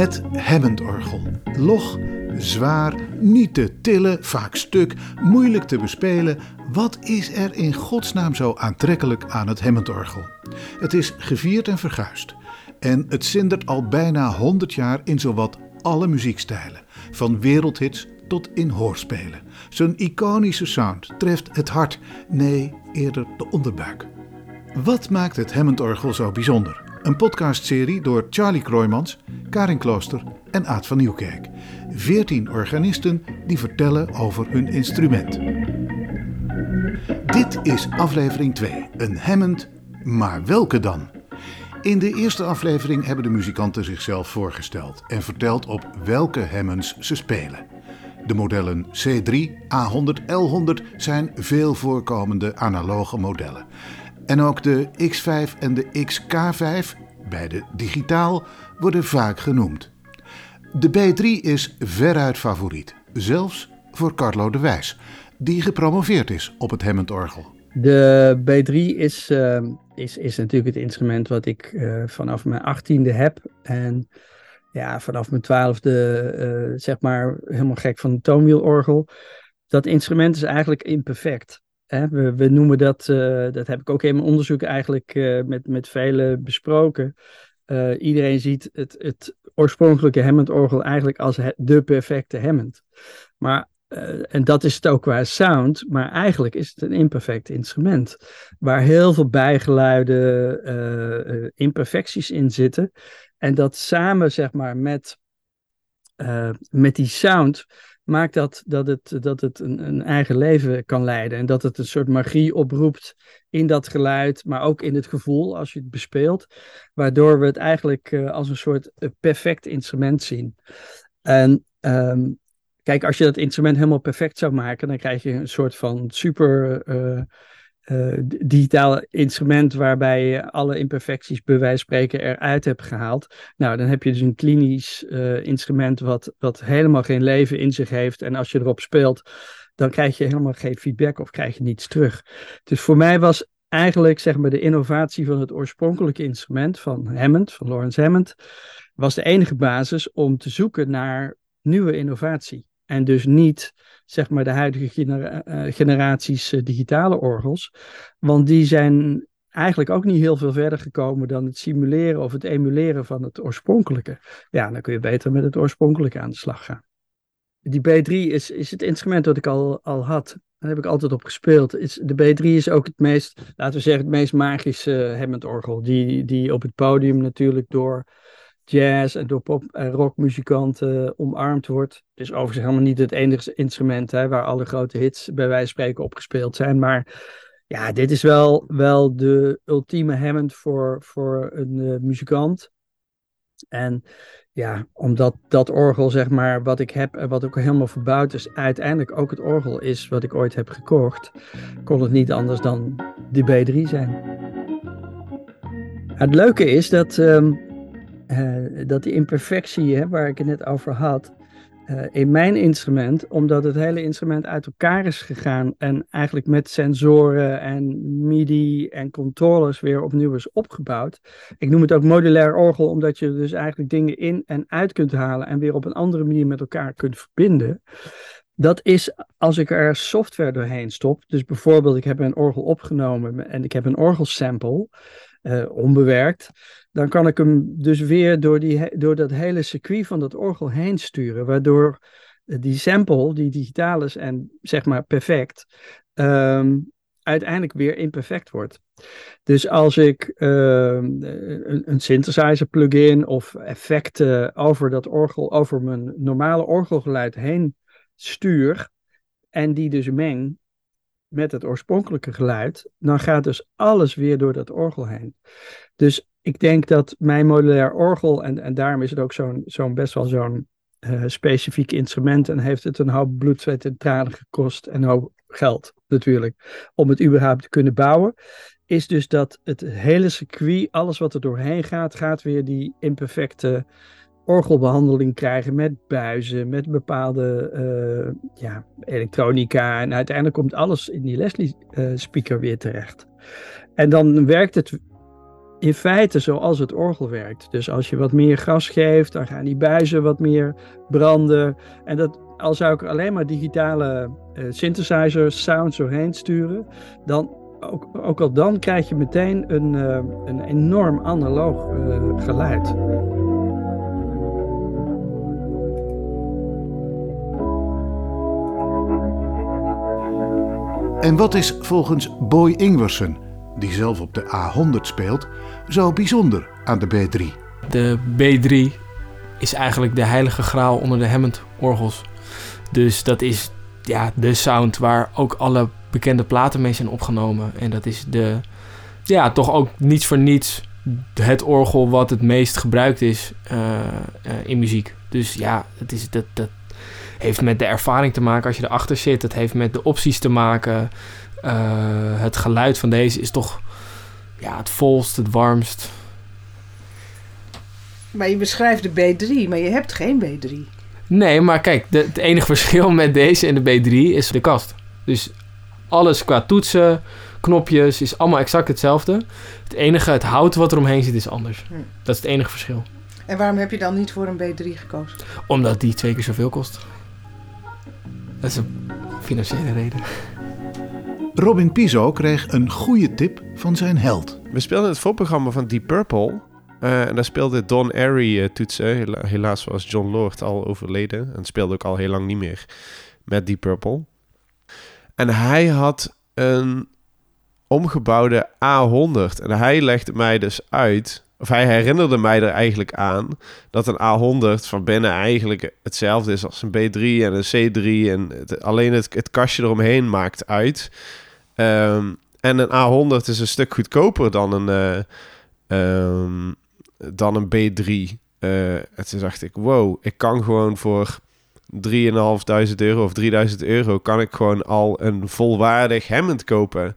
Het Hammondorgel. Log, zwaar, niet te tillen, vaak stuk, moeilijk te bespelen. Wat is er in godsnaam zo aantrekkelijk aan het Hammondorgel? Het is gevierd en verguisd. En het zindert al bijna 100 jaar in zowat alle muziekstijlen, van wereldhits tot in hoorspelen. Zijn iconische sound treft het hart, nee, eerder de onderbuik. Wat maakt het Hammondorgel zo bijzonder? Een podcastserie door Charlie Kroijmans, Karin Klooster en Aad van Nieuwkerk. Veertien organisten die vertellen over hun instrument. Dit is aflevering 2, een Hammond, maar welke dan? In de eerste aflevering hebben de muzikanten zichzelf voorgesteld en verteld op welke Hammonds ze spelen. De modellen C3, A100, L100 zijn veel voorkomende analoge modellen. En ook de X5 en de XK5, beide digitaal, worden vaak genoemd. De B3 is veruit favoriet, zelfs voor Carlo de Wijs, die gepromoveerd is op het Hammondorgel. De B3 is, uh, is, is natuurlijk het instrument wat ik uh, vanaf mijn achttiende heb. En ja, vanaf mijn twaalfde, uh, zeg maar, helemaal gek van de toonwielorgel. Dat instrument is eigenlijk imperfect. We, noemen dat, dat heb ik ook in mijn onderzoek eigenlijk met, met velen besproken. iedereen ziet het, het oorspronkelijke Hammond-orgel eigenlijk als het, de perfecte Hammond. Maar en dat is het ook qua sound, maar eigenlijk is het een imperfect instrument. Waar heel veel bijgeluiden, imperfecties in zitten. En dat samen, zeg maar, met, met die sound maakt dat, dat het, dat het een, een, eigen leven kan leiden. En dat het een soort magie oproept in dat geluid, maar ook in het gevoel als je het bespeelt. Waardoor we het eigenlijk als een soort perfect instrument zien. En um, Kijk, als je dat instrument helemaal perfect zou maken, dan krijg je een soort van super uh, uh, digitaal instrument waarbij je alle imperfecties bij wijze spreken eruit hebt gehaald. Nou, dan heb je dus een klinisch uh, instrument wat, wat helemaal geen leven in zich heeft. En als je erop speelt, dan krijg je helemaal geen feedback of krijg je niets terug. Dus voor mij was eigenlijk zeg maar de innovatie van het oorspronkelijke instrument van Hammond, van Lawrence Hammond, was de enige basis om te zoeken naar nieuwe innovatie. En dus niet zeg maar de huidige genera uh, generaties uh, digitale orgels. Want die zijn eigenlijk ook niet heel veel verder gekomen dan het simuleren of het emuleren van het oorspronkelijke. Ja, dan kun je beter met het oorspronkelijke aan de slag gaan. Die B3 is, is het instrument dat ik al, al had. Daar heb ik altijd op gespeeld. De B3 is ook het meest, laten we zeggen, het meest magische Hammond-orgel. Die, die op het podium natuurlijk door jazz en door pop- en rockmuzikanten omarmd wordt. Het is overigens helemaal niet het enige instrument hè, waar alle grote hits bij wijze van spreken opgespeeld zijn. Maar ja, dit is wel, wel de ultieme Hammond voor, voor een uh, muzikant. En ja, omdat dat orgel, zeg maar, wat ik heb en wat ook helemaal verbouwd is, uiteindelijk ook het orgel is wat ik ooit heb gekocht, kon het niet anders dan de B3 zijn. Het leuke is dat um, uh, dat die imperfectie hè, waar ik het net over had, uh, in mijn instrument, omdat het hele instrument uit elkaar is gegaan en eigenlijk met sensoren en MIDI en controllers weer opnieuw is opgebouwd. Ik noem het ook modulair orgel, omdat je dus eigenlijk dingen in en uit kunt halen en weer op een andere manier met elkaar kunt verbinden. Dat is als ik er software doorheen stop. Dus bijvoorbeeld, ik heb een orgel opgenomen en ik heb een orgelsample, uh, onbewerkt dan kan ik hem dus weer door, die, door dat hele circuit van dat orgel heen sturen, waardoor die sample, die digitaal is en zeg maar perfect, um, uiteindelijk weer imperfect wordt. Dus als ik uh, een, een, synthesizer plugin of effecten over dat orgel, over mijn normale orgelgeluid heen stuur en die dus meng met het oorspronkelijke geluid, dan gaat dus alles weer door dat orgel heen. Dus ik denk dat mijn modulair orgel, en, en daarom is het ook zo'n zo'n best wel zo'n uh, specifiek instrument en heeft het een hoop bloed, zweet en tranen gekost en een hoop geld natuurlijk, om het überhaupt te kunnen bouwen, is dus dat het hele circuit, alles wat er doorheen gaat, gaat weer die imperfecte orgelbehandeling krijgen met buizen, met bepaalde uh, ja, elektronica en uiteindelijk komt alles in die Leslie uh, speaker weer terecht. En dan werkt het in feite zoals het orgel werkt. Dus als je wat meer gas geeft, dan gaan die buizen wat meer branden. En dat, al zou ik alleen maar digitale uh, synthesizer sounds doorheen sturen, dan ook, ook al dan krijg je meteen een, een enorm analoog geluid. En wat is volgens Boy Ingwersen, die zelf op de A100 speelt, zo bijzonder aan de B3? De B3 is eigenlijk de heilige graal onder de Hammond-orgels. Dus dat is ja, de sound waar ook alle bekende platen mee zijn opgenomen. En dat is de, ja, toch ook niets voor niets het orgel wat het meest gebruikt is uh, uh, in muziek. Dus ja, het is, dat heeft met de ervaring te maken als je erachter zit. Het heeft met de opties te maken. Uh, het geluid van deze is toch ja, het volst, het warmst. Maar je beschrijft de B3, maar je hebt geen B3. Nee, maar kijk, de, het enige verschil met deze en de B3 is de kast. Dus alles qua toetsen, knopjes, is allemaal exact hetzelfde. Het enige, het hout wat er omheen zit, is anders. Hm. Dat is het enige verschil. En waarom heb je dan niet voor een B3 gekozen? Omdat die twee keer zoveel kost. Dat is een financiële reden. Robin Piso kreeg een goede tip van zijn held. We speelden het voorprogramma van Deep Purple. Uh, en daar speelde Don Airy uh, toetsen. Hela helaas was John Lord al overleden. En speelde ook al heel lang niet meer met Deep Purple. En hij had een omgebouwde A100. En hij legde mij dus uit, of hij herinnerde mij er eigenlijk aan, dat een A100 van binnen eigenlijk hetzelfde is als een B3 en een C3. En het, alleen het, kastje eromheen maakt uit. Um, en een A100 is een stuk goedkoper dan een, uh, um, dan een B3. Uh, en toen dacht ik, wow, ik kan gewoon voor 3.500 euro of 3000 euro kan ik gewoon al een volwaardig Hammond kopen.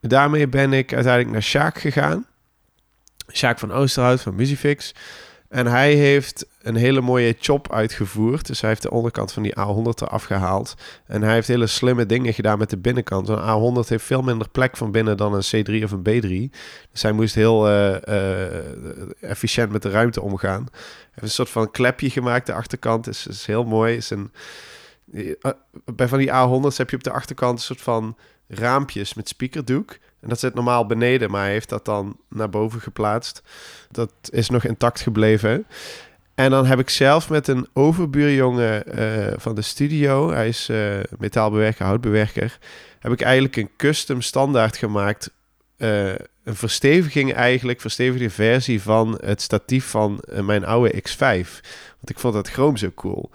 Daarmee ben ik uiteindelijk naar Sjaak gegaan. Sjaak van Oosterhout van Musifix. En hij heeft een hele mooie chop uitgevoerd. Dus hij heeft de onderkant van die A100 eraf gehaald. En hij heeft hele slimme dingen gedaan met de binnenkant. Een A100 heeft veel minder plek van binnen dan een C3 of een B3. Dus hij moest heel uh, uh, efficiënt met de ruimte omgaan. Hij heeft een soort van klepje gemaakt. De achterkant is, is heel mooi. Is een, bij van die A100's heb je op de achterkant een soort van raampjes met speakerdoek. En dat zit normaal beneden, maar hij heeft dat dan naar boven geplaatst. Dat is nog intact gebleven. En dan heb ik zelf met een overbuurjongen uh, van de studio, hij is uh, metaalbewerker, houtbewerker, heb ik eigenlijk een custom standaard gemaakt. Uh, een versteviging eigenlijk, verstevigde versie van het statief van mijn oude X5. Want ik vond dat chroom zo cool.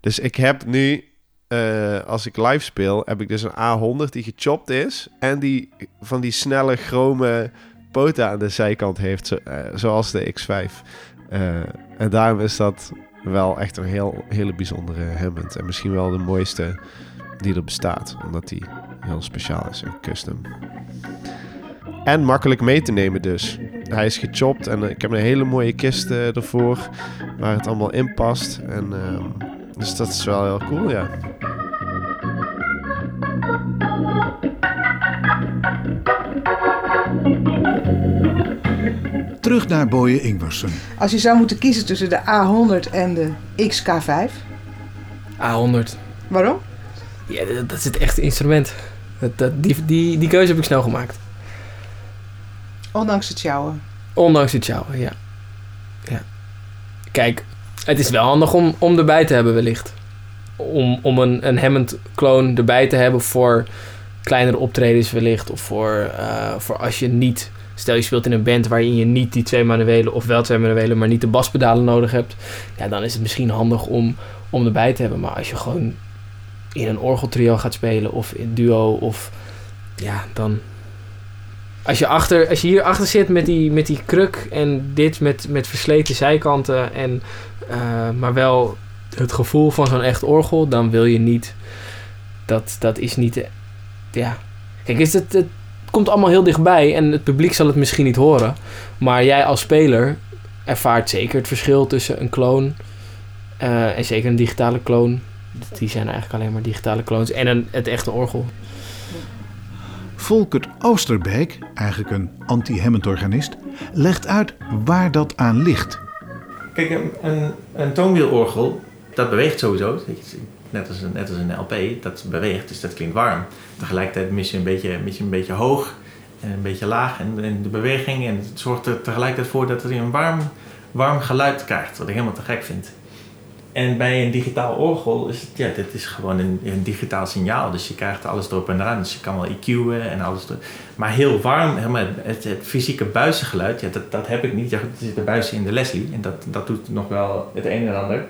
Dus ik heb nu uh, als ik live speel, heb ik dus een A100 die gechopt is. En die van die snelle, chrome poten aan de zijkant heeft, uh, zoals de X5. Uh, en daarom is dat wel echt een heel, hele bijzondere Hammond. En misschien wel de mooiste die er bestaat. Omdat die heel speciaal is en custom. En makkelijk mee te nemen dus. Hij is gechopt en ik heb een hele mooie kist ervoor. Waar het allemaal in past. En... Dus dat is wel heel cool, ja. Terug naar Boye Ingwersen. Als je zou moeten kiezen tussen de A100 en de XK5? A100. Waarom? Ja, dat, dat is het echte instrument. Dat, dat, die, die, die keuze heb ik snel gemaakt. Ondanks het sjouwen? Ondanks het sjouwen, ja. ja. Kijk, het is wel handig om, om erbij te hebben wellicht. Om, om een, een Hammond-kloon erbij te hebben voor kleinere optredens wellicht. Of voor, uh, voor als je niet... Stel je speelt in een band waarin je niet die twee manuelen... of wel twee manuelen, maar niet de baspedalen nodig hebt. Ja, dan is het misschien handig om, om erbij te hebben. Maar als je gewoon in een orgeltrio gaat spelen... of in duo of... Ja, dan, als je, achter, als je hier achter zit met die, met die kruk en dit met, met versleten zijkanten, en, uh, maar wel het gevoel van zo'n echt orgel, dan wil je niet. Dat, dat is niet. Ja. Kijk, is het, het komt allemaal heel dichtbij en het publiek zal het misschien niet horen. Maar jij als speler ervaart zeker het verschil tussen een kloon uh, en zeker een digitale kloon. Die zijn eigenlijk alleen maar digitale kloons en een, het echte orgel. Volkert Oosterbeek, eigenlijk een anti-Hammond-organist, legt uit waar dat aan ligt. Kijk, een, een, een toonwielorgel, dat beweegt sowieso. Net als, een, net als een LP, dat beweegt, dus dat klinkt warm. Tegelijkertijd mis je een beetje, mis je een beetje hoog en een beetje laag en, en de beweging. En het zorgt er tegelijkertijd voor dat er een warm, warm geluid krijgt, wat ik helemaal te gek vind. En bij een digitaal orgel is het, ja, dit is gewoon een, een digitaal signaal. Dus je krijgt alles erop en eraan. Dus je kan wel EQ'en en alles. Erop. Maar heel warm, helemaal het, het fysieke buizengeluid, ja, dat, dat heb ik niet. Ja, er zitten buizen in de Leslie en dat, dat doet nog wel het een en ander.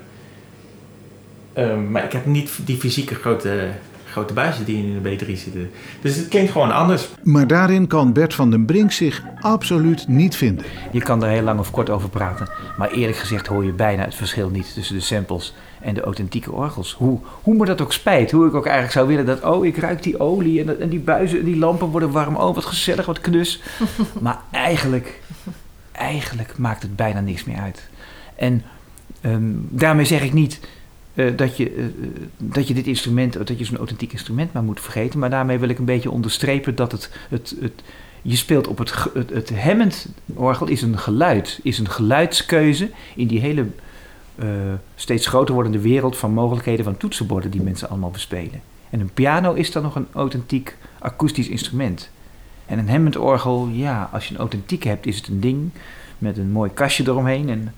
Um, maar ik heb niet die fysieke grote grote buizen die in de B3 zitten. Dus het klinkt gewoon anders. Maar daarin kan Bert van den Brink zich absoluut niet vinden. Je kan er heel lang of kort over praten, maar eerlijk gezegd hoor je bijna het verschil niet tussen de samples en de authentieke orgels. Hoe, hoe me dat ook spijt, hoe ik ook eigenlijk zou willen dat, oh ik ruik die olie en, en die buizen en die lampen worden warm, oh wat gezellig, wat knus. maar eigenlijk, eigenlijk maakt het bijna niks meer uit. En um, daarmee zeg ik niet uh, dat, je, uh, dat je dit instrument, dat je zo'n authentiek instrument maar moet vergeten. Maar daarmee wil ik een beetje onderstrepen dat het, het, het je speelt op het, het, het Hammond-orgel is een geluid, is een geluidskeuze in die hele steeds groter wordende wereld van mogelijkheden van toetsenborden die mensen allemaal bespelen. En een piano is dan nog een authentiek akoestisch instrument. En een Hammond-orgel, ja, als je een authentiek hebt, is het een ding met een mooi kastje eromheen en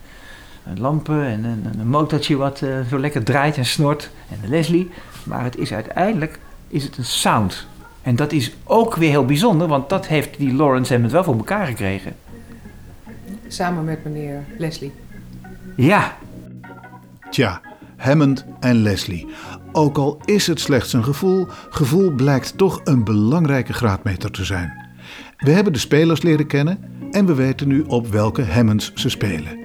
lampen en een, een motortje wat uh, zo lekker draait en snort. En de Leslie. Maar het is uiteindelijk is het een sound. En dat is ook weer heel bijzonder, want dat heeft die Lawrence Hammond wel voor elkaar gekregen. Samen met meneer Leslie. Ja. Tja, Hammond en Leslie. Ook al is het slechts een gevoel, gevoel blijkt toch een belangrijke graadmeter te zijn. We hebben de spelers leren kennen en we weten nu op welke Hammonds ze spelen.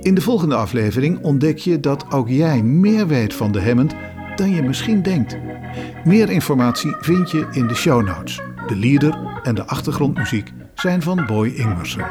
In de volgende aflevering ontdek je dat ook jij meer weet van de Hammond dan je misschien denkt. Meer informatie vind je in de show notes. De leader en de achtergrondmuziek zijn van Boy Ingwersen.